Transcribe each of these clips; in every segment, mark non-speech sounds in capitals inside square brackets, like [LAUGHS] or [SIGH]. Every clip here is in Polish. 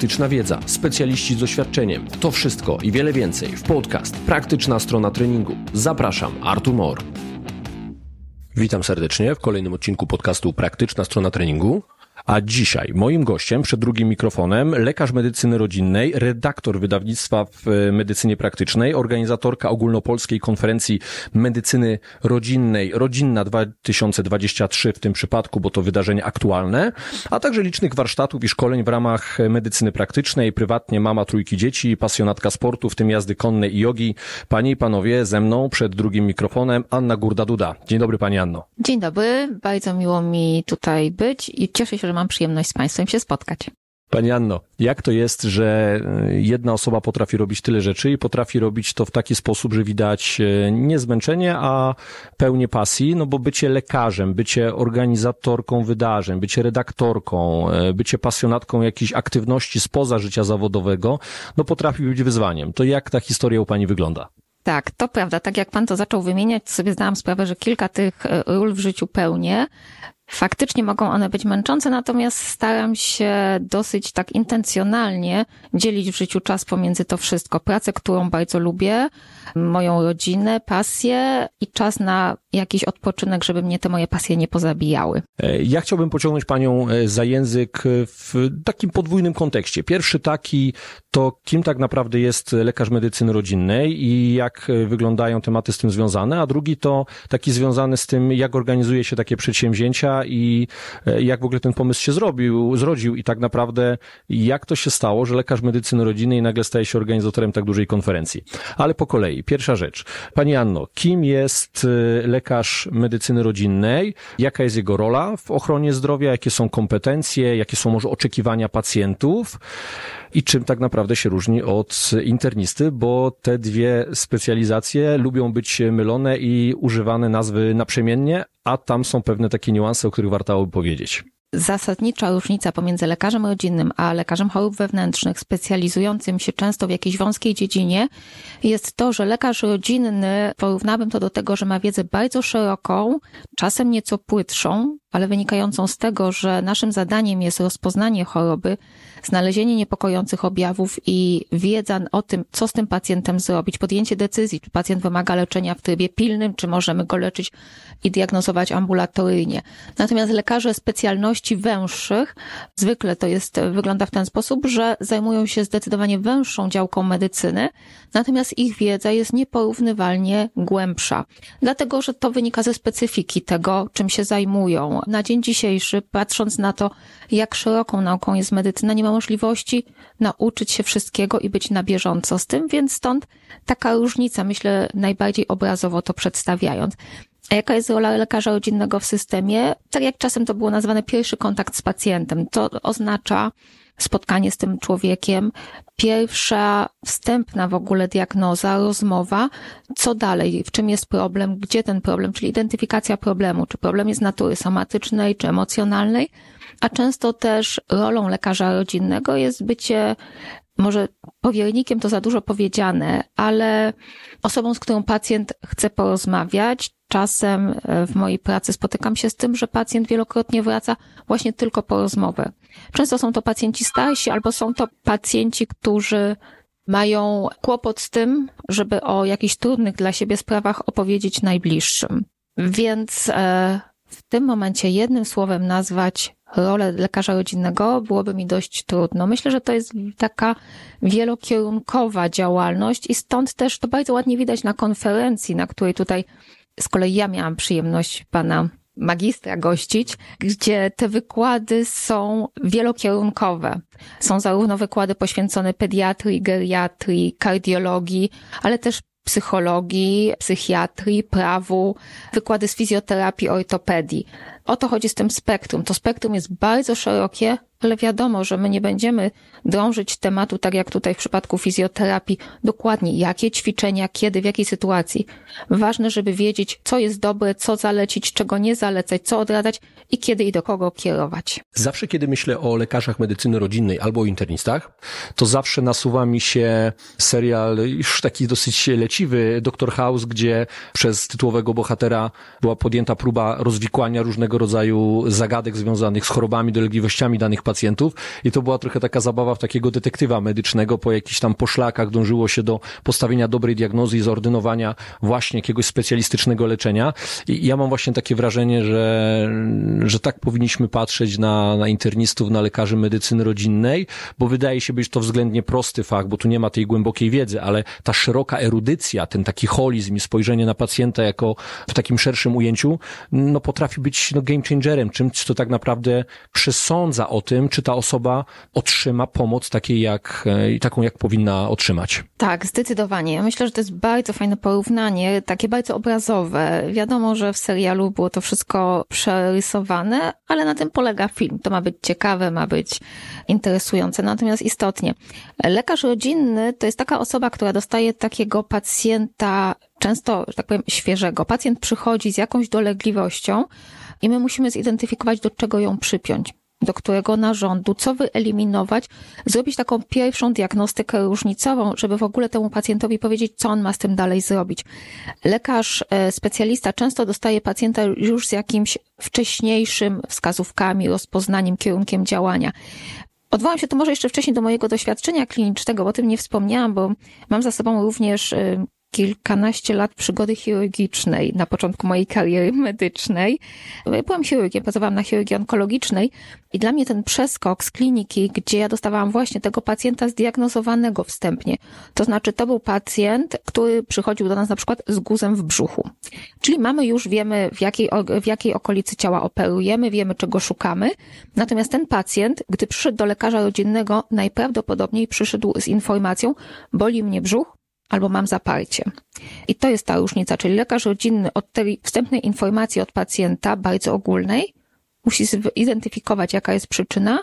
praktyczna wiedza, specjaliści z doświadczeniem. To wszystko i wiele więcej w podcast Praktyczna strona treningu. Zapraszam, Artur Mor. Witam serdecznie w kolejnym odcinku podcastu Praktyczna strona treningu. A dzisiaj moim gościem przed drugim mikrofonem lekarz medycyny rodzinnej, redaktor wydawnictwa w e, medycynie praktycznej, organizatorka ogólnopolskiej konferencji medycyny rodzinnej Rodzinna 2023 w tym przypadku, bo to wydarzenie aktualne, a także licznych warsztatów i szkoleń w ramach medycyny praktycznej, prywatnie mama trójki dzieci, pasjonatka sportu, w tym jazdy konnej i jogi. Panie i panowie, ze mną przed drugim mikrofonem Anna Gurda-Duda. Dzień dobry Pani Anno. Dzień dobry, bardzo miło mi tutaj być i cieszę się, że mam przyjemność z Państwem się spotkać. Pani Anno, jak to jest, że y, jedna osoba potrafi robić tyle rzeczy i potrafi robić to w taki sposób, że widać y, nie zmęczenie, a pełnię pasji, no bo bycie lekarzem, bycie organizatorką wydarzeń, bycie redaktorką, y, bycie pasjonatką jakiejś aktywności spoza życia zawodowego, no potrafi być wyzwaniem. To jak ta historia u Pani wygląda? Tak, to prawda. Tak jak pan to zaczął wymieniać, sobie zdałam sprawę, że kilka tych ról w życiu pełnię. Faktycznie mogą one być męczące, natomiast staram się dosyć tak intencjonalnie dzielić w życiu czas pomiędzy to wszystko. Pracę, którą bardzo lubię, moją rodzinę, pasję i czas na jakiś odpoczynek, żeby mnie te moje pasje nie pozabijały. E, ja chciałbym pociągnąć panią e, za język w takim podwójnym kontekście. Pierwszy taki to kim tak naprawdę jest lekarz medycyny rodzinnej i jak wyglądają tematy z tym związane, a drugi to taki związany z tym, jak organizuje się takie przedsięwzięcia i e, jak w ogóle ten pomysł się zrobił, zrodził i tak naprawdę jak to się stało, że lekarz medycyny rodzinnej nagle staje się organizatorem tak dużej konferencji. Ale po kolei. Pierwsza rzecz. Pani Anno, kim jest e, lekarz medycyny rodzinnej? Jaka jest jego rola w ochronie zdrowia? Jakie są kompetencje? Jakie są może oczekiwania pacjentów? i czym tak naprawdę się różni od internisty, bo te dwie specjalizacje lubią być mylone i używane nazwy naprzemiennie, a tam są pewne takie niuanse, o których warto by powiedzieć zasadnicza różnica pomiędzy lekarzem rodzinnym a lekarzem chorób wewnętrznych, specjalizującym się często w jakiejś wąskiej dziedzinie, jest to, że lekarz rodzinny, porównałbym to do tego, że ma wiedzę bardzo szeroką, czasem nieco płytszą, ale wynikającą z tego, że naszym zadaniem jest rozpoznanie choroby, znalezienie niepokojących objawów i wiedza o tym, co z tym pacjentem zrobić, podjęcie decyzji, czy pacjent wymaga leczenia w trybie pilnym, czy możemy go leczyć i diagnozować ambulatoryjnie. Natomiast lekarze specjalności węższych, zwykle to jest, wygląda w ten sposób, że zajmują się zdecydowanie węższą działką medycyny, natomiast ich wiedza jest nieporównywalnie głębsza. Dlatego, że to wynika ze specyfiki tego, czym się zajmują. Na dzień dzisiejszy, patrząc na to, jak szeroką nauką jest medycyna, nie ma możliwości nauczyć się wszystkiego i być na bieżąco z tym, więc stąd taka różnica, myślę, najbardziej obrazowo to przedstawiając. A jaka jest rola lekarza rodzinnego w systemie? Tak jak czasem to było nazwane pierwszy kontakt z pacjentem. To oznacza spotkanie z tym człowiekiem, pierwsza wstępna w ogóle diagnoza, rozmowa, co dalej, w czym jest problem, gdzie ten problem, czyli identyfikacja problemu, czy problem jest natury somatycznej, czy emocjonalnej, a często też rolą lekarza rodzinnego jest bycie może powiernikiem to za dużo powiedziane, ale osobą, z którą pacjent chce porozmawiać. Czasem e, w mojej pracy spotykam się z tym, że pacjent wielokrotnie wraca właśnie tylko po rozmowę. Często są to pacjenci starsi albo są to pacjenci, którzy mają kłopot z tym, żeby o jakichś trudnych dla siebie sprawach opowiedzieć najbliższym. Więc e, w tym momencie jednym słowem nazwać rolę lekarza rodzinnego byłoby mi dość trudno. Myślę, że to jest taka wielokierunkowa działalność i stąd też to bardzo ładnie widać na konferencji, na której tutaj z kolei ja miałam przyjemność pana magistra gościć, gdzie te wykłady są wielokierunkowe. Są zarówno wykłady poświęcone pediatrii, geriatrii, kardiologii, ale też psychologii, psychiatrii, prawu, wykłady z fizjoterapii, ortopedii. O to chodzi z tym spektrum. To spektrum jest bardzo szerokie, ale wiadomo, że my nie będziemy drążyć tematu, tak jak tutaj w przypadku fizjoterapii, dokładnie jakie ćwiczenia, kiedy, w jakiej sytuacji. Ważne, żeby wiedzieć, co jest dobre, co zalecić, czego nie zalecać, co odradzać i kiedy i do kogo kierować. Zawsze, kiedy myślę o lekarzach medycyny rodzinnej albo o internistach, to zawsze nasuwa mi się serial już taki dosyć leciwy, Dr. House, gdzie przez tytułowego bohatera była podjęta próba rozwikłania różnego rodzaju zagadek związanych z chorobami, dolegliwościami danych pacjentów pacjentów. I to była trochę taka zabawa w takiego detektywa medycznego, po jakichś tam poszlakach dążyło się do postawienia dobrej diagnozy i zordynowania właśnie jakiegoś specjalistycznego leczenia. I ja mam właśnie takie wrażenie, że, że tak powinniśmy patrzeć na, na internistów, na lekarzy medycyny rodzinnej, bo wydaje się być to względnie prosty fach, bo tu nie ma tej głębokiej wiedzy, ale ta szeroka erudycja, ten taki holizm i spojrzenie na pacjenta jako w takim szerszym ujęciu, no potrafi być no, game changerem, czymś, co tak naprawdę przesądza o tym, czy ta osoba otrzyma pomoc takiej jak, e, taką, jak powinna otrzymać. Tak, zdecydowanie. Ja myślę, że to jest bardzo fajne porównanie, takie bardzo obrazowe. Wiadomo, że w serialu było to wszystko przerysowane, ale na tym polega film. To ma być ciekawe, ma być interesujące. Natomiast istotnie, lekarz rodzinny to jest taka osoba, która dostaje takiego pacjenta, często, że tak powiem, świeżego. Pacjent przychodzi z jakąś dolegliwością i my musimy zidentyfikować, do czego ją przypiąć do którego narządu, co wyeliminować, zrobić taką pierwszą diagnostykę różnicową, żeby w ogóle temu pacjentowi powiedzieć, co on ma z tym dalej zrobić. Lekarz, e, specjalista często dostaje pacjenta już z jakimś wcześniejszym wskazówkami, rozpoznaniem, kierunkiem działania. Odwołam się tu może jeszcze wcześniej do mojego doświadczenia klinicznego, bo o tym nie wspomniałam, bo mam za sobą również e, kilkanaście lat przygody chirurgicznej na początku mojej kariery medycznej. Byłam chirurgiem, pracowałam na chirurgii onkologicznej i dla mnie ten przeskok z kliniki, gdzie ja dostawałam właśnie tego pacjenta zdiagnozowanego wstępnie, to znaczy to był pacjent, który przychodził do nas na przykład z guzem w brzuchu. Czyli mamy już, wiemy w jakiej, w jakiej okolicy ciała operujemy, wiemy czego szukamy. Natomiast ten pacjent, gdy przyszedł do lekarza rodzinnego, najprawdopodobniej przyszedł z informacją, boli mnie brzuch, albo mam zaparcie. I to jest ta różnica, czyli lekarz rodzinny od tej wstępnej informacji od pacjenta, bardzo ogólnej, musi zidentyfikować, jaka jest przyczyna,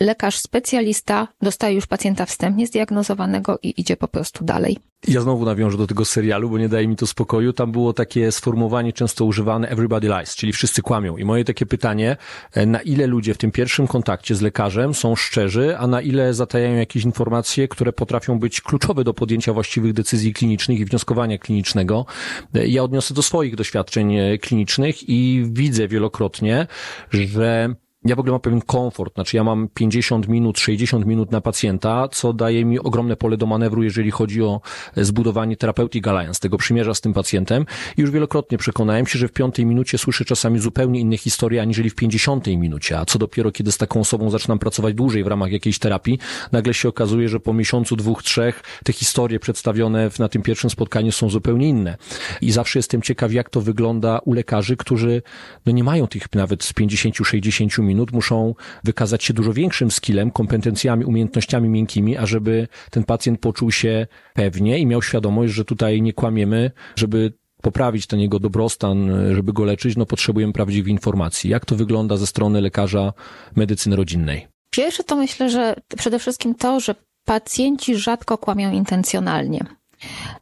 lekarz specjalista dostaje już pacjenta wstępnie zdiagnozowanego i idzie po prostu dalej. Ja znowu nawiążę do tego serialu, bo nie daje mi to spokoju. Tam było takie sformułowanie często używane everybody lies, czyli wszyscy kłamią. I moje takie pytanie, e, na ile ludzie w tym pierwszym kontakcie z lekarzem są szczerzy, a na ile zatajają jakieś informacje, które potrafią być kluczowe do podjęcia właściwych decyzji klinicznych i wnioskowania klinicznego. E, ja odniosę do swoich doświadczeń e, klinicznych i widzę wielokrotnie, że ja w ogóle mam pewien komfort, znaczy ja mam 50 minut, 60 minut na pacjenta, co daje mi ogromne pole do manewru, jeżeli chodzi o zbudowanie Therapeutic Alliance, tego przymierza z tym pacjentem. I już wielokrotnie przekonałem się, że w piątej minucie słyszę czasami zupełnie inne historie, aniżeli w pięćdziesiątej minucie, a co dopiero, kiedy z taką osobą zaczynam pracować dłużej w ramach jakiejś terapii, nagle się okazuje, że po miesiącu, dwóch, trzech te historie przedstawione na tym pierwszym spotkaniu są zupełnie inne. I zawsze jestem ciekaw, jak to wygląda u lekarzy, którzy no nie mają tych nawet z 50-60 minut, minut muszą wykazać się dużo większym skillem, kompetencjami, umiejętnościami miękkimi, ażeby ten pacjent poczuł się pewnie i miał świadomość, że tutaj nie kłamiemy, żeby poprawić ten jego dobrostan, żeby go leczyć, no potrzebujemy prawdziwych informacji. Jak to wygląda ze strony lekarza medycyny rodzinnej? Pierwsze to myślę, że przede wszystkim to, że pacjenci rzadko kłamią intencjonalnie.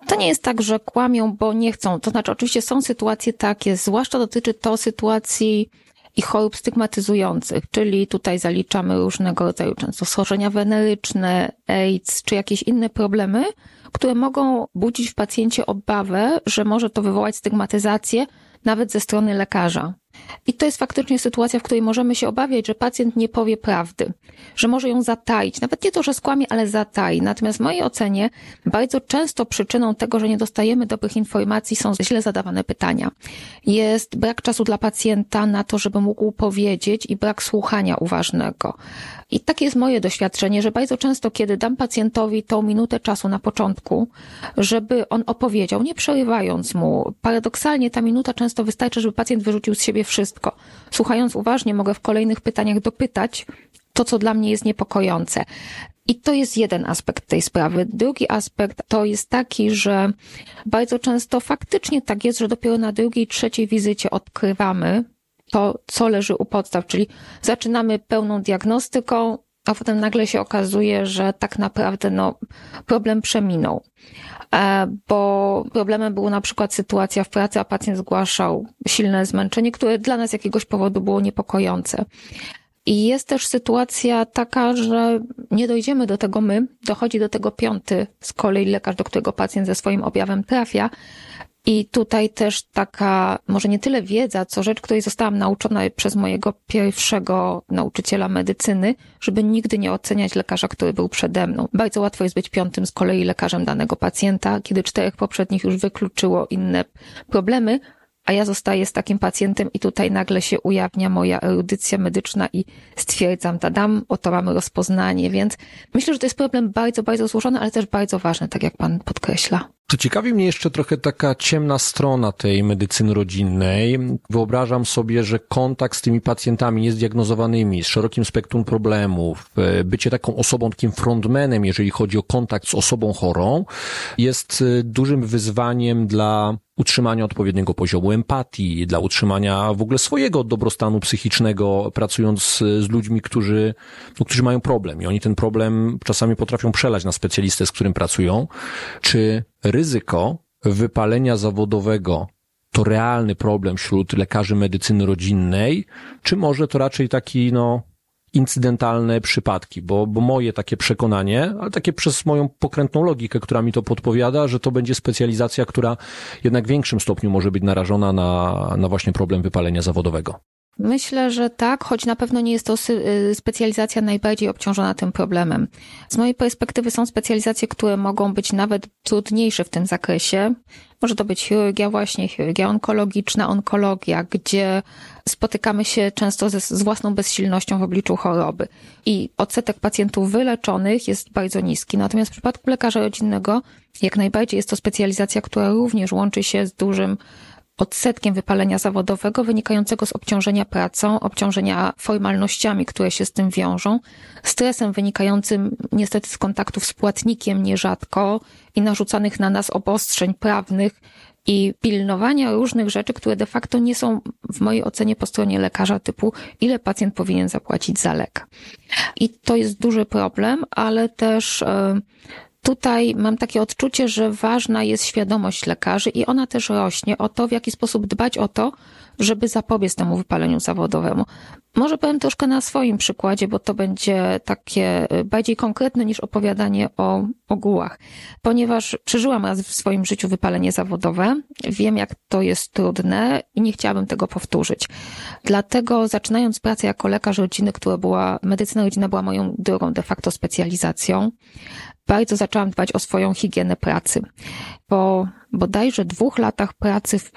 To nie jest tak, że kłamią, bo nie chcą. To znaczy, oczywiście są sytuacje takie, zwłaszcza dotyczy to sytuacji i chorób stygmatyzujących, czyli tutaj zaliczamy różnego rodzaju często schorzenia weneryczne, AIDS czy jakieś inne problemy, które mogą budzić w pacjencie obawę, że może to wywołać stygmatyzację nawet ze strony lekarza. I to jest faktycznie sytuacja, w której możemy się obawiać, że pacjent nie powie prawdy, że może ją zataić. Nawet nie to, że skłamie, ale zatai. Natomiast w mojej ocenie bardzo często przyczyną tego, że nie dostajemy dobrych informacji są źle zadawane pytania. Jest brak czasu dla pacjenta na to, żeby mógł powiedzieć i brak słuchania uważnego. I takie jest moje doświadczenie, że bardzo często, kiedy dam pacjentowi tą minutę czasu na początku, żeby on opowiedział, nie przerywając mu, paradoksalnie ta minuta często wystarczy, żeby pacjent wyrzucił z siebie wszystko. Słuchając uważnie, mogę w kolejnych pytaniach dopytać to, co dla mnie jest niepokojące. I to jest jeden aspekt tej sprawy. Drugi aspekt to jest taki, że bardzo często faktycznie tak jest, że dopiero na drugiej, trzeciej wizycie odkrywamy to, co leży u podstaw, czyli zaczynamy pełną diagnostyką, a potem nagle się okazuje, że tak naprawdę no, problem przeminął. E, bo problemem było na przykład sytuacja w pracy, a pacjent zgłaszał silne zmęczenie, które dla nas z jakiegoś powodu było niepokojące. I jest też sytuacja taka, że nie dojdziemy do tego my, dochodzi do tego piąty z kolei lekarz, do którego pacjent ze swoim objawem trafia I tutaj też taka, może nie tyle wiedza, co rzecz, której zostałam nauczona przez mojego pierwszego nauczyciela medycyny, żeby nigdy nie oceniać lekarza, który był przede mną. Bardzo łatwo jest być piątym z kolei lekarzem danego pacjenta, kiedy czterech poprzednich już wykluczyło inne problemy, a ja zostaję z takim pacjentem i tutaj nagle się ujawnia moja erudycja medyczna i stwierdzam, tadam, oto mamy rozpoznanie, więc myślę, że to jest problem bardzo, bardzo złożony, ale też bardzo ważny, tak jak pan podkreśla. To ciekawi mnie jeszcze trochę taka ciemna strona tej medycyny rodzinnej. Wyobrażam sobie, że kontakt z tymi pacjentami niezdiagnozowanymi, z szerokim spektrum problemów, e, bycie taką osobą, takim frontmanem, jeżeli chodzi o kontakt z osobą chorą, jest e, dużym wyzwaniem dla utrzymania odpowiedniego poziomu empatii, dla utrzymania w ogóle swojego dobrostanu psychicznego, pracując z ludźmi, którzy, no, którzy mają problem i oni ten problem czasami potrafią przelać na specjalistę, z którym pracują. Czy ryzyko wypalenia zawodowego to realny problem wśród lekarzy medycyny rodzinnej, czy może to raczej taki, no, incydentalne przypadki, bo, bo moje takie przekonanie, ale takie przez moją pokrętną logikę, która mi to podpowiada, że to będzie specjalizacja, która jednak w większym stopniu może być narażona na, na właśnie problem wypalenia zawodowego. Myślę, że tak, choć na pewno nie jest to y, specjalizacja najbardziej obciążona tym problemem. Z mojej perspektywy są specjalizacje, które mogą być nawet trudniejsze w tym zakresie. Może to być chirurgia właśnie, chirurgia onkologiczna, onkologia, gdzie spotykamy się często ze, z własną bezsilnością w obliczu choroby. I odsetek pacjentów wyleczonych jest bardzo niski. Natomiast w przypadku lekarza rodzinnego jak najbardziej jest to specjalizacja, która również łączy się z dużym odsetkiem wypalenia zawodowego wynikającego z obciążenia pracą, obciążenia formalnościami, które się z tym wiążą, stresem wynikającym niestety z kontaktów z płatnikiem nierzadko i narzucanych na nas obostrzeń prawnych i pilnowania różnych rzeczy, które de facto nie są w mojej ocenie po stronie lekarza typu ile pacjent powinien zapłacić za lek. I to jest duży problem, ale też e, tutaj mam takie odczucie, że ważna jest świadomość lekarzy i ona też rośnie o to, w jaki sposób dbać o to, żeby zapobiec temu wypaleniu zawodowemu. Może powiem troszkę na swoim przykładzie, bo to będzie takie y, bardziej konkretne niż opowiadanie o ogółach. Ponieważ przeżyłam raz w swoim życiu wypalenie zawodowe, wiem jak to jest trudne i nie chciałabym tego powtórzyć. Dlatego zaczynając pracę jako lekarz rodziny, która była, medycyna rodzina była moją drugą de facto specjalizacją, bardzo zaczęłam dbać o swoją higienę pracy. Po bodajże dwóch latach pracy w,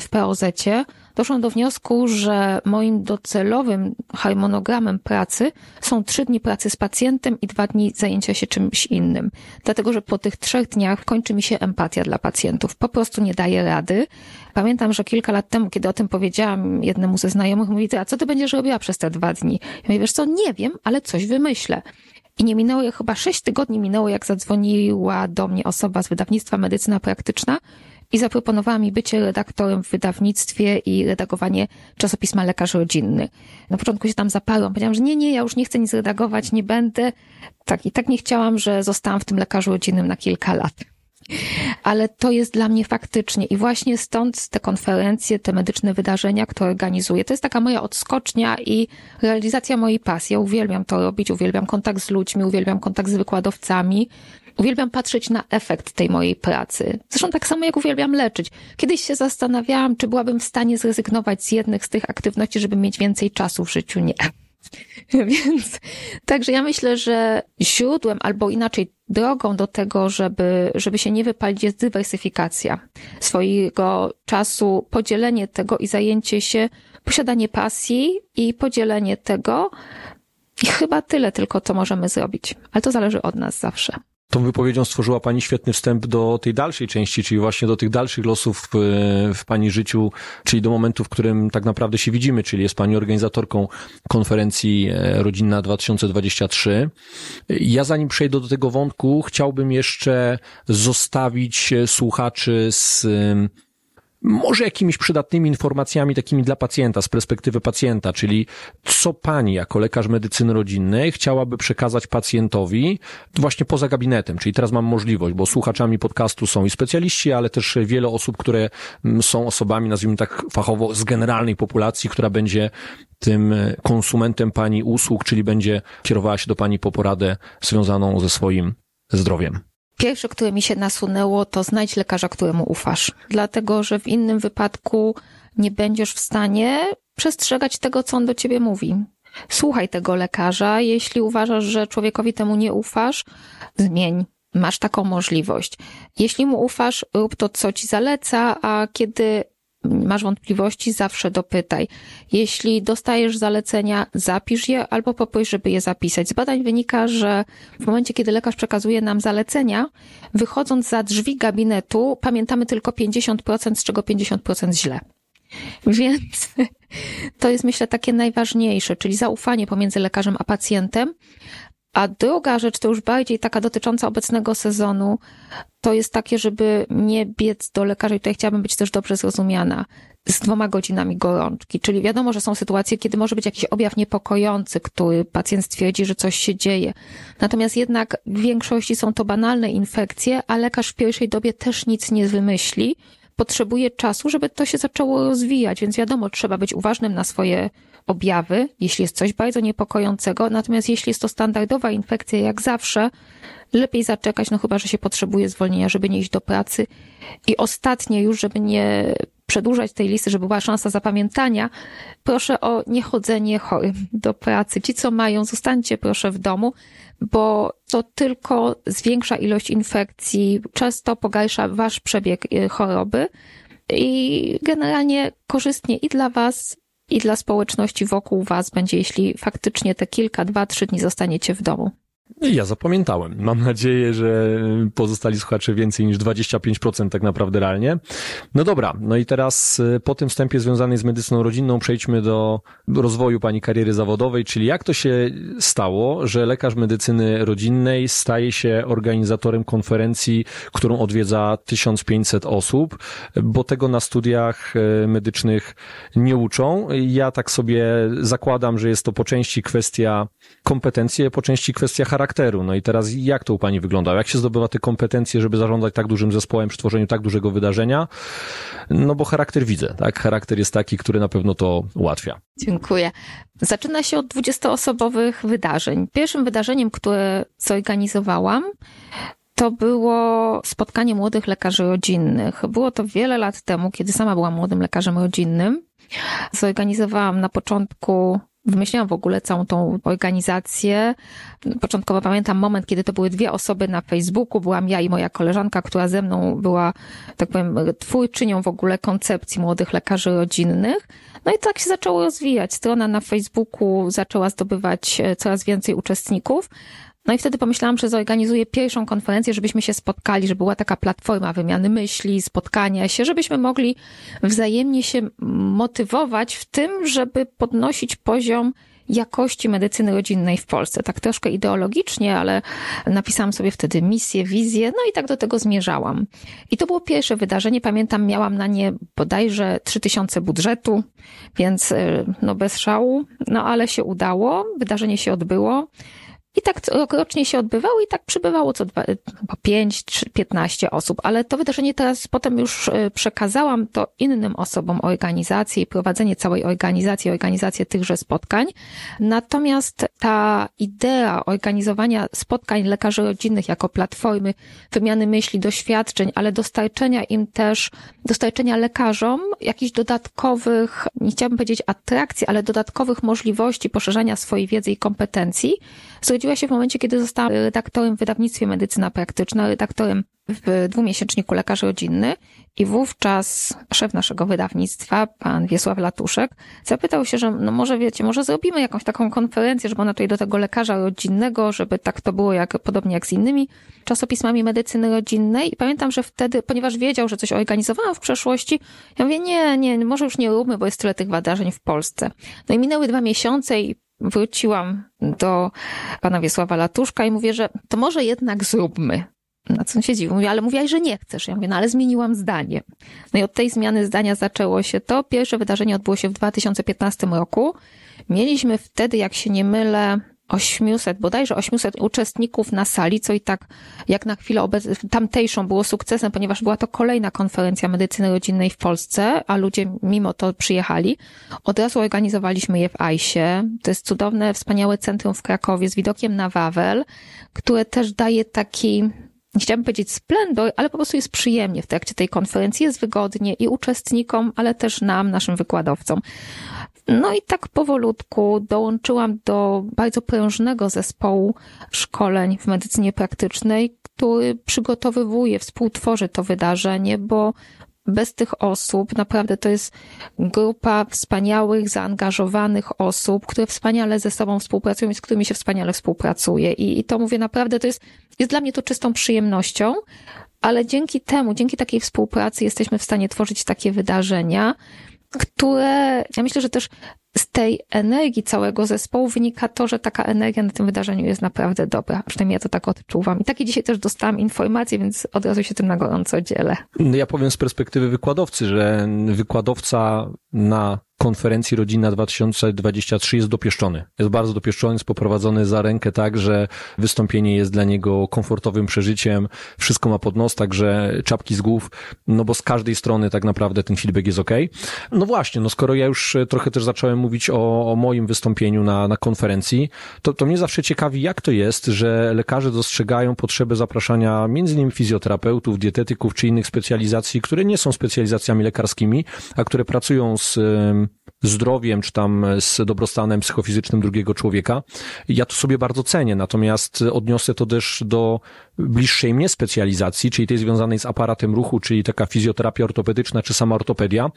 w POZ-cie doszłam do wniosku, że moim docelowym harmonogramem pracy są trzy dni pracy z pacjentem i dwa dni zajęcia się czymś innym. Dlatego, że po tych trzech dniach kończy mi się empatia dla pacjentów. Po prostu nie daję rady. Pamiętam, że kilka lat temu, kiedy o tym powiedziałam jednemu ze znajomych, mówi, a co ty będziesz robiła przez te dwa dni? Ja mówię, wiesz co, nie wiem, ale coś wymyślę. I nie minęło, chyba sześć tygodni minęło, jak zadzwoniła do mnie osoba z wydawnictwa Medycyna Praktyczna i zaproponowała mi bycie redaktorem w wydawnictwie i redagowanie czasopisma Lekarz Rodzinny. Na początku się tam zaparłam, powiedziałam, że nie, nie, ja już nie chcę nic redagować, nie będę. Tak, i tak nie chciałam, że zostałam w tym Lekarzu Rodzinnym na kilka lat ale to jest dla mnie faktycznie i właśnie stąd te konferencje, te medyczne wydarzenia, które organizuję. To jest taka moja odskocznia i realizacja mojej pasji. Ja uwielbiam to robić, uwielbiam kontakt z ludźmi, uwielbiam kontakt z wykładowcami. Uwielbiam patrzeć na efekt tej mojej pracy. Zresztą tak samo jak uwielbiam leczyć. Kiedyś się zastanawiałam, czy byłabym w stanie zrezygnować z jednych z tych aktywności, żeby mieć więcej czasu w życiu. Nie. [LAUGHS] Więc także ja myślę, że źródłem albo inaczej drogą do tego, żeby, żeby się nie wypalić jest dywersyfikacja swojego czasu, podzielenie tego i zajęcie się, posiadanie pasji i podzielenie tego. I chyba tyle tylko, co możemy zrobić. Ale to zależy od nas zawsze. Tą wypowiedzią stworzyła Pani świetny wstęp do tej dalszej części, czyli właśnie do tych dalszych losów w, Pani życiu, czyli do momentu, w którym tak naprawdę się widzimy, czyli jest Pani organizatorką konferencji e, Rodzinna 2023. Ja zanim przejdę do tego wątku, chciałbym jeszcze zostawić słuchaczy z może jakimiś przydatnymi informacjami takimi dla pacjenta, z perspektywy pacjenta, czyli co pani jako lekarz medycyny rodzinnej chciałaby przekazać pacjentowi właśnie poza gabinetem, czyli teraz mam możliwość, bo słuchaczami podcastu są i specjaliści, ale też wiele osób, które mm, są osobami, nazwijmy tak fachowo, z generalnej populacji, która będzie tym konsumentem pani usług, czyli będzie kierowała się do pani po poradę związaną ze swoim zdrowiem. Pierwsze, które mi się nasunęło, to znajdź lekarza, któremu ufasz. Dlatego, że w innym wypadku nie będziesz w stanie przestrzegać tego, co on do ciebie mówi. Słuchaj tego lekarza. Jeśli uważasz, że człowiekowi temu nie ufasz, zmień. Masz taką możliwość. Jeśli mu ufasz, rób to, co ci zaleca, a kiedy masz wątpliwości, zawsze dopytaj. Jeśli dostajesz zalecenia, zapisz je albo poproś, żeby je zapisać. Z badań wynika, że w momencie, kiedy lekarz przekazuje nam zalecenia, wychodząc za drzwi gabinetu, pamiętamy tylko 50%, z czego 50% źle. Więc to jest myślę takie najważniejsze, czyli zaufanie pomiędzy lekarzem a pacjentem. A druga rzecz, to już bardziej taka dotycząca obecnego sezonu, to jest takie, żeby nie biec do lekarza, i tutaj chciałabym być też dobrze zrozumiana, z dwoma godzinami gorączki. Czyli wiadomo, że są sytuacje, kiedy może być jakiś objaw niepokojący, który pacjent stwierdzi, że coś się dzieje. Natomiast jednak w większości są to banalne infekcje, a lekarz w pierwszej dobie też nic nie wymyśli. Potrzebuje czasu, żeby to się zaczęło rozwijać, więc wiadomo, trzeba być uważnym na swoje objawy, jeśli jest coś bardzo niepokojącego, natomiast jeśli jest to standardowa infekcja, jak zawsze, lepiej zaczekać, no chyba, że się potrzebuje zwolnienia, żeby nie iść do pracy. I ostatnie już, żeby nie przedłużać tej listy, żeby była szansa zapamiętania, proszę o niechodzenie chorym do pracy. Ci, co mają, zostańcie proszę w domu, bo to tylko zwiększa ilość infekcji, często pogarsza wasz przebieg y, choroby i generalnie korzystnie i dla was, i dla społeczności wokół Was będzie, jeśli faktycznie te kilka, dwa, trzy dni zostaniecie w domu. Ja zapamiętałem. Mam nadzieję, że pozostali słuchacze więcej niż 25% tak naprawdę realnie. No dobra, no i teraz y, po tym wstępie związanym z medycyną rodzinną przejdźmy do rozwoju pani kariery zawodowej, czyli jak to się stało, że lekarz medycyny rodzinnej staje się organizatorem konferencji, którą odwiedza 1500 osób, bo tego na studiach y, medycznych nie uczą. Ja tak sobie zakładam, że jest to po części kwestia kompetencji, po części kwestia charakteru. No i teraz jak to u Pani wygląda? Jak się zdobywa te kompetencje, żeby zarządzać tak dużym zespołem przy tworzeniu tak dużego wydarzenia? No bo charakter widzę, tak? Charakter jest taki, który na pewno to ułatwia. Dziękuję. Zaczyna się od 20-osobowych wydarzeń. Pierwszym wydarzeniem, które zorganizowałam, to było spotkanie młodych lekarzy rodzinnych. Było to wiele lat temu, kiedy sama byłam młodym lekarzem rodzinnym. Zorganizowałam na początku wymyśliłam w ogóle całą tą organizację. Początkowo pamiętam moment, kiedy to były dwie osoby na Facebooku. Byłam ja i moja koleżanka, która ze mną była, tak powiem, twórczynią w ogóle koncepcji młodych lekarzy rodzinnych. No i tak się zaczęło rozwijać. Strona na Facebooku zaczęła zdobywać e, coraz więcej uczestników. No i wtedy pomyślałam, że zorganizuję pierwszą konferencję, żebyśmy się spotkali, żeby była taka platforma wymiany myśli, spotkania się, żebyśmy mogli wzajemnie się motywować w tym, żeby podnosić poziom jakości medycyny rodzinnej w Polsce. Tak troszkę ideologicznie, ale napisałam sobie wtedy misję, wizję, no i tak do tego zmierzałam. I to było pierwsze wydarzenie. Pamiętam, miałam na nie bodajże 3000 budżetu, więc y, no bez szału, no ale się udało. Wydarzenie się odbyło. I tak rokrocznie się odbywało i tak przybywało co dwa, po 5 czy 15 osób, ale to wydarzenie teraz potem już e, przekazałam to innym osobom organizacji i prowadzenie całej organizacji, organizację tychże spotkań. Natomiast ta idea organizowania spotkań lekarzy rodzinnych jako platformy wymiany myśli, doświadczeń, ale dostarczenia im też, dostarczenia lekarzom jakichś dodatkowych, nie chciałabym powiedzieć atrakcji, ale dodatkowych możliwości poszerzania swojej wiedzy i kompetencji, Zrodziła się w momencie, kiedy zostałam redaktorem w wydawnictwie Medycyna Praktyczna, redaktorem w dwumiesięczniku Lekarz Rodzinny i wówczas szef naszego wydawnictwa, pan Wiesław Latuszek, zapytał się, że no może wiecie, może zrobimy jakąś taką konferencję, żeby ona tutaj do tego lekarza rodzinnego, żeby tak to było jak, podobnie jak z innymi czasopismami medycyny rodzinnej i pamiętam, że wtedy, ponieważ wiedział, że coś organizowałam w przeszłości, ja mówię, nie, nie, może już nie róbmy, bo jest tyle tych wydarzeń w Polsce. No i minęły dwa miesiące i wróciłam do pana Wiesława Latuszka i mówię, że to może jednak zróbmy. Na co się dziwi? Mówi, ale mówiłaś, że nie chcesz. Ja mówię, no ale zmieniłam zdanie. No i od tej zmiany zdania zaczęło się to. Pierwsze wydarzenie odbyło się w 2015 roku. Mieliśmy wtedy, jak się nie mylę, 800, bodajże 800 uczestników na sali, co i tak jak na chwilę obecną, tamtejszą było sukcesem, ponieważ była to kolejna konferencja medycyny rodzinnej w Polsce, a ludzie mimo to przyjechali. Od razu organizowaliśmy je w AISie. To jest cudowne, wspaniałe centrum w Krakowie z widokiem na Wawel, które też daje taki nie chciałabym powiedzieć splendor, ale po prostu jest przyjemnie w trakcie tej konferencji, jest wygodnie i uczestnikom, ale też nam, naszym wykładowcom. No i tak powolutku dołączyłam do bardzo prężnego zespołu szkoleń w medycynie praktycznej, który przygotowywuje, współtworzy to wydarzenie, bo bez tych osób naprawdę to jest grupa wspaniałych, zaangażowanych osób, które wspaniale ze sobą współpracują i z którymi się wspaniale współpracuje. I, i to mówię naprawdę, to jest, jest dla mnie to czystą przyjemnością, ale dzięki temu, dzięki takiej współpracy jesteśmy w stanie tworzyć takie wydarzenia, które ja myślę, że też z tej energii całego zespołu wynika to, że taka energia na tym wydarzeniu jest naprawdę dobra. Przynajmniej ja to tak odczuwam. I takie dzisiaj też dostałam informacje, więc od razu się tym na gorąco dzielę. Ja powiem z perspektywy wykładowcy, że wykładowca na konferencji Rodzina 2023 jest dopieszczony. Jest bardzo dopieszczony, jest poprowadzony za rękę tak, że wystąpienie jest dla niego komfortowym przeżyciem, wszystko ma pod nos, także czapki z głów, no bo z każdej strony tak naprawdę ten feedback jest ok. No właśnie, no skoro ja już trochę też zacząłem mówić o, o moim wystąpieniu na, na konferencji, to, to mnie zawsze ciekawi, jak to jest, że lekarze dostrzegają potrzebę zapraszania między innymi fizjoterapeutów, dietetyków czy innych specjalizacji, które nie są specjalizacjami lekarskimi, a które pracują z zdrowiem, czy tam z dobrostanem psychofizycznym drugiego człowieka. Ja to sobie bardzo cenię, natomiast odniosę to też do bliższej mnie specjalizacji, czyli tej związanej z aparatem ruchu, czyli taka fizjoterapia ortopedyczna, czy sama ortopedia,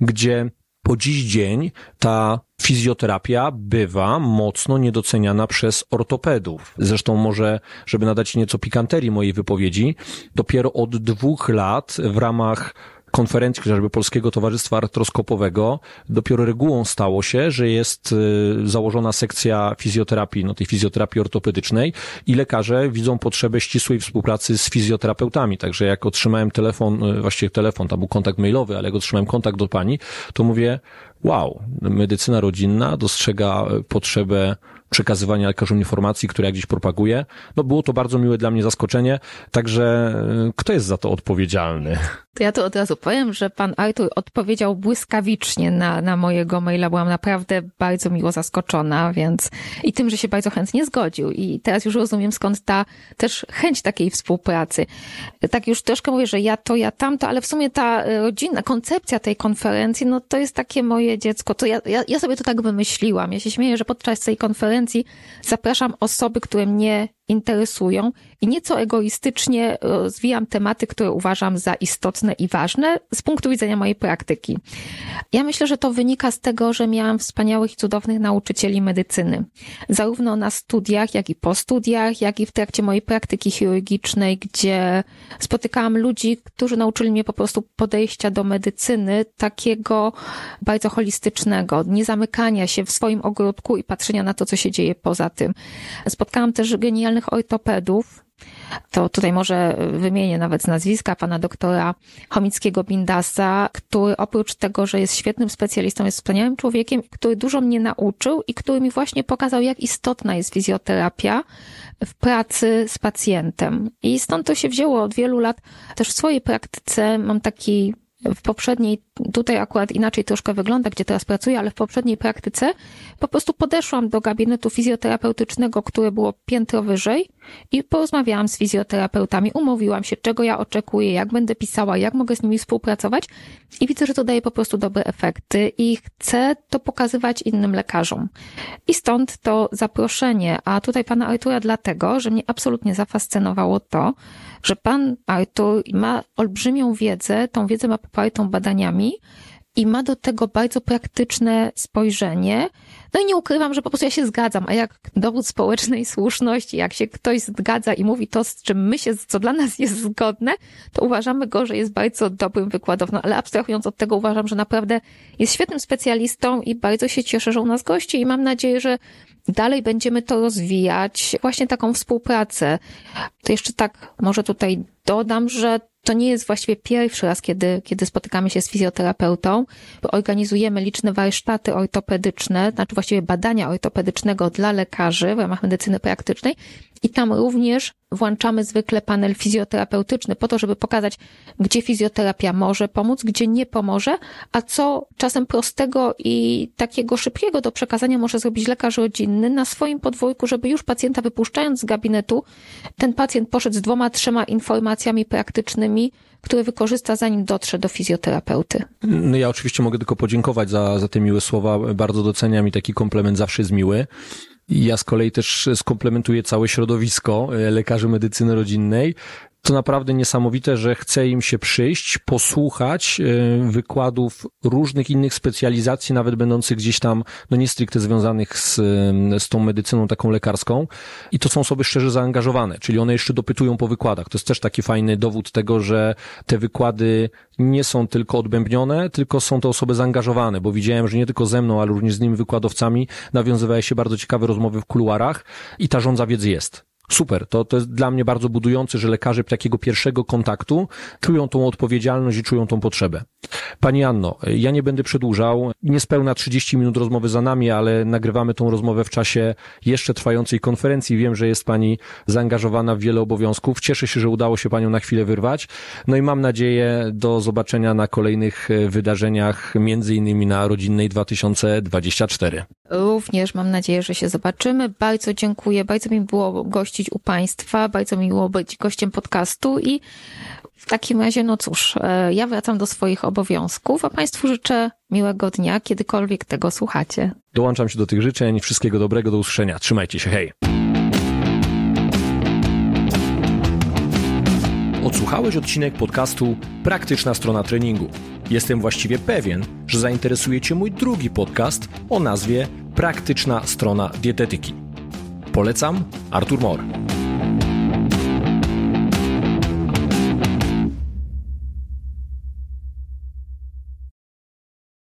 gdzie po dziś dzień ta fizjoterapia bywa mocno niedoceniana przez ortopedów. Zresztą może, żeby nadać nieco pikanterii mojej wypowiedzi, dopiero od dwóch lat w ramach konferencji chociażby Polskiego Towarzystwa Artroskopowego dopiero regułą stało się, że jest y, założona sekcja fizjoterapii, no tej fizjoterapii ortopedycznej i lekarze widzą potrzebę ścisłej współpracy z fizjoterapeutami. Także jak otrzymałem telefon, y, właściwie telefon, tam był kontakt mailowy, ale jak otrzymałem kontakt do pani, to mówię, wow, medycyna rodzinna dostrzega y, potrzebę przekazywania lekarzom informacji, które ja gdzieś propaguję. No było to bardzo miłe dla mnie zaskoczenie, także kto jest za to odpowiedzialny? To ja to od razu powiem, że pan Artur odpowiedział błyskawicznie na, na mojego maila. Byłam naprawdę bardzo miło zaskoczona, więc i tym, że się bardzo chętnie zgodził. I teraz już rozumiem skąd ta też chęć takiej współpracy. Tak już troszkę mówię, że ja to, ja tamto, ale w sumie ta rodzinna koncepcja tej konferencji, no to jest takie moje dziecko. To ja, ja, ja sobie to tak wymyśliłam. Ja się śmieję, że podczas tej konferencji zapraszam osoby, które mnie interesują i nieco egoistycznie rozwijam tematy, które uważam za istotne i ważne z punktu widzenia mojej praktyki. Ja myślę, że to wynika z tego, że miałam wspaniałych i cudownych nauczycieli medycyny. Zarówno na studiach, jak i po studiach, jak i w trakcie mojej praktyki chirurgicznej, gdzie spotykałam ludzi, którzy nauczyli mnie po prostu podejścia do medycyny takiego bardzo holistycznego, nie zamykania się w swoim ogródku i patrzenia na to, co się dzieje poza tym. Spotkałam też genialnych ortopedów, to tutaj może wymienię nawet z nazwiska pana doktora Chomickiego Bindasa, który oprócz tego, że jest świetnym specjalistą, jest wspaniałym człowiekiem, który dużo mnie nauczył i który mi właśnie pokazał, jak istotna jest fizjoterapia w pracy z pacjentem. I stąd to się wzięło od wielu lat. Też w swojej praktyce mam taki w poprzedniej, tutaj akurat inaczej troszkę wygląda, gdzie teraz pracuję, ale w poprzedniej praktyce po prostu podeszłam do gabinetu fizjoterapeutycznego, które było piętro wyżej i porozmawiałam z fizjoterapeutami, umówiłam się, czego ja oczekuję, jak będę pisała, jak mogę z nimi współpracować i widzę, że to daje po prostu dobre efekty i chcę to pokazywać innym lekarzom. I stąd to zaproszenie, a tutaj pana Artura dlatego, że mnie absolutnie zafascynowało to, że pan Artur ma olbrzymią wiedzę, tą wiedzę ma popartą badaniami i ma do tego bardzo praktyczne spojrzenie. No i nie ukrywam, że po prostu ja się zgadzam, a jak dowód społecznej słuszności, jak się ktoś zgadza i mówi to, z czym my się, co dla nas jest zgodne, to uważamy go, że jest bardzo dobrym wykładowcą, ale abstrahując od tego uważam, że naprawdę jest świetnym specjalistą i bardzo się cieszę, że u nas gości i mam nadzieję, że dalej będziemy to rozwijać, właśnie taką współpracę. To jeszcze tak może tutaj dodam, że to nie jest właściwie pierwszy raz, kiedy, kiedy spotykamy się z fizjoterapeutą. Organizujemy liczne warsztaty ortopedyczne, znaczy właściwie badania ortopedycznego dla lekarzy w ramach medycyny praktycznej i tam również włączamy zwykle panel fizjoterapeutyczny po to, żeby pokazać, gdzie fizjoterapia może pomóc, gdzie nie pomoże, a co czasem prostego i takiego szybkiego do przekazania może zrobić lekarz rodzinny na swoim podwórku, żeby już pacjenta wypuszczając z gabinetu, ten pacjent poszedł z dwoma, trzema informacjami praktycznymi, które wykorzysta zanim dotrze do fizjoterapeuty. No ja oczywiście mogę tylko podziękować za, za te miłe słowa. Bardzo doceniam i taki komplement zawsze jest miły. Ja z kolei też skomplementuję całe środowisko e, lekarzy medycyny rodzinnej. To naprawdę niesamowite, że chce im się przyjść, posłuchać e, wykładów różnych innych specjalizacji, nawet będących gdzieś tam, no nie stricte związanych z, z tą medycyną taką lekarską. I to są osoby szczerze zaangażowane, czyli one jeszcze dopytują po wykładach. To jest też taki fajny dowód tego, że te wykłady nie są tylko odbębnione, tylko są to osoby zaangażowane, bo widziałem, że nie tylko ze mną, ale również z innymi wykładowcami nawiązywały się bardzo ciekawe rozmowy w kuluarach i ta żądza wiedzy jest. Super, to, to jest dla mnie bardzo budujące, że lekarze takiego pierwszego kontaktu czują tą odpowiedzialność i czują tą potrzebę. Pani Anno, ja nie będę przedłużał. Niespełna 30 minut rozmowy za nami, ale nagrywamy tą rozmowę w czasie jeszcze trwającej konferencji. Wiem, że jest Pani zaangażowana w wiele obowiązków. Cieszę się, że udało się Panią na chwilę wyrwać. No i mam nadzieję do zobaczenia na kolejnych wydarzeniach, między innymi na Rodzinnej 2024. Również mam nadzieję, że się zobaczymy. Bardzo dziękuję. Bardzo mi było gościć u Państwa. Bardzo mi było być gościem podcastu i w takim razie, no cóż, e, ja wracam do swoich obowiązków, a Państwu życzę miłego dnia, kiedykolwiek tego słuchacie. Dołączam się do tych życzeń. Wszystkiego dobrego, do usłyszenia. Trzymajcie się, hej. Odsłuchałeś odcinek podcastu Praktyczna strona treningu. Jestem właściwie pewien, że zainteresuje Cię mój drugi podcast o nazwie Praktyczna strona dietetyki. Polecam Artur Mor.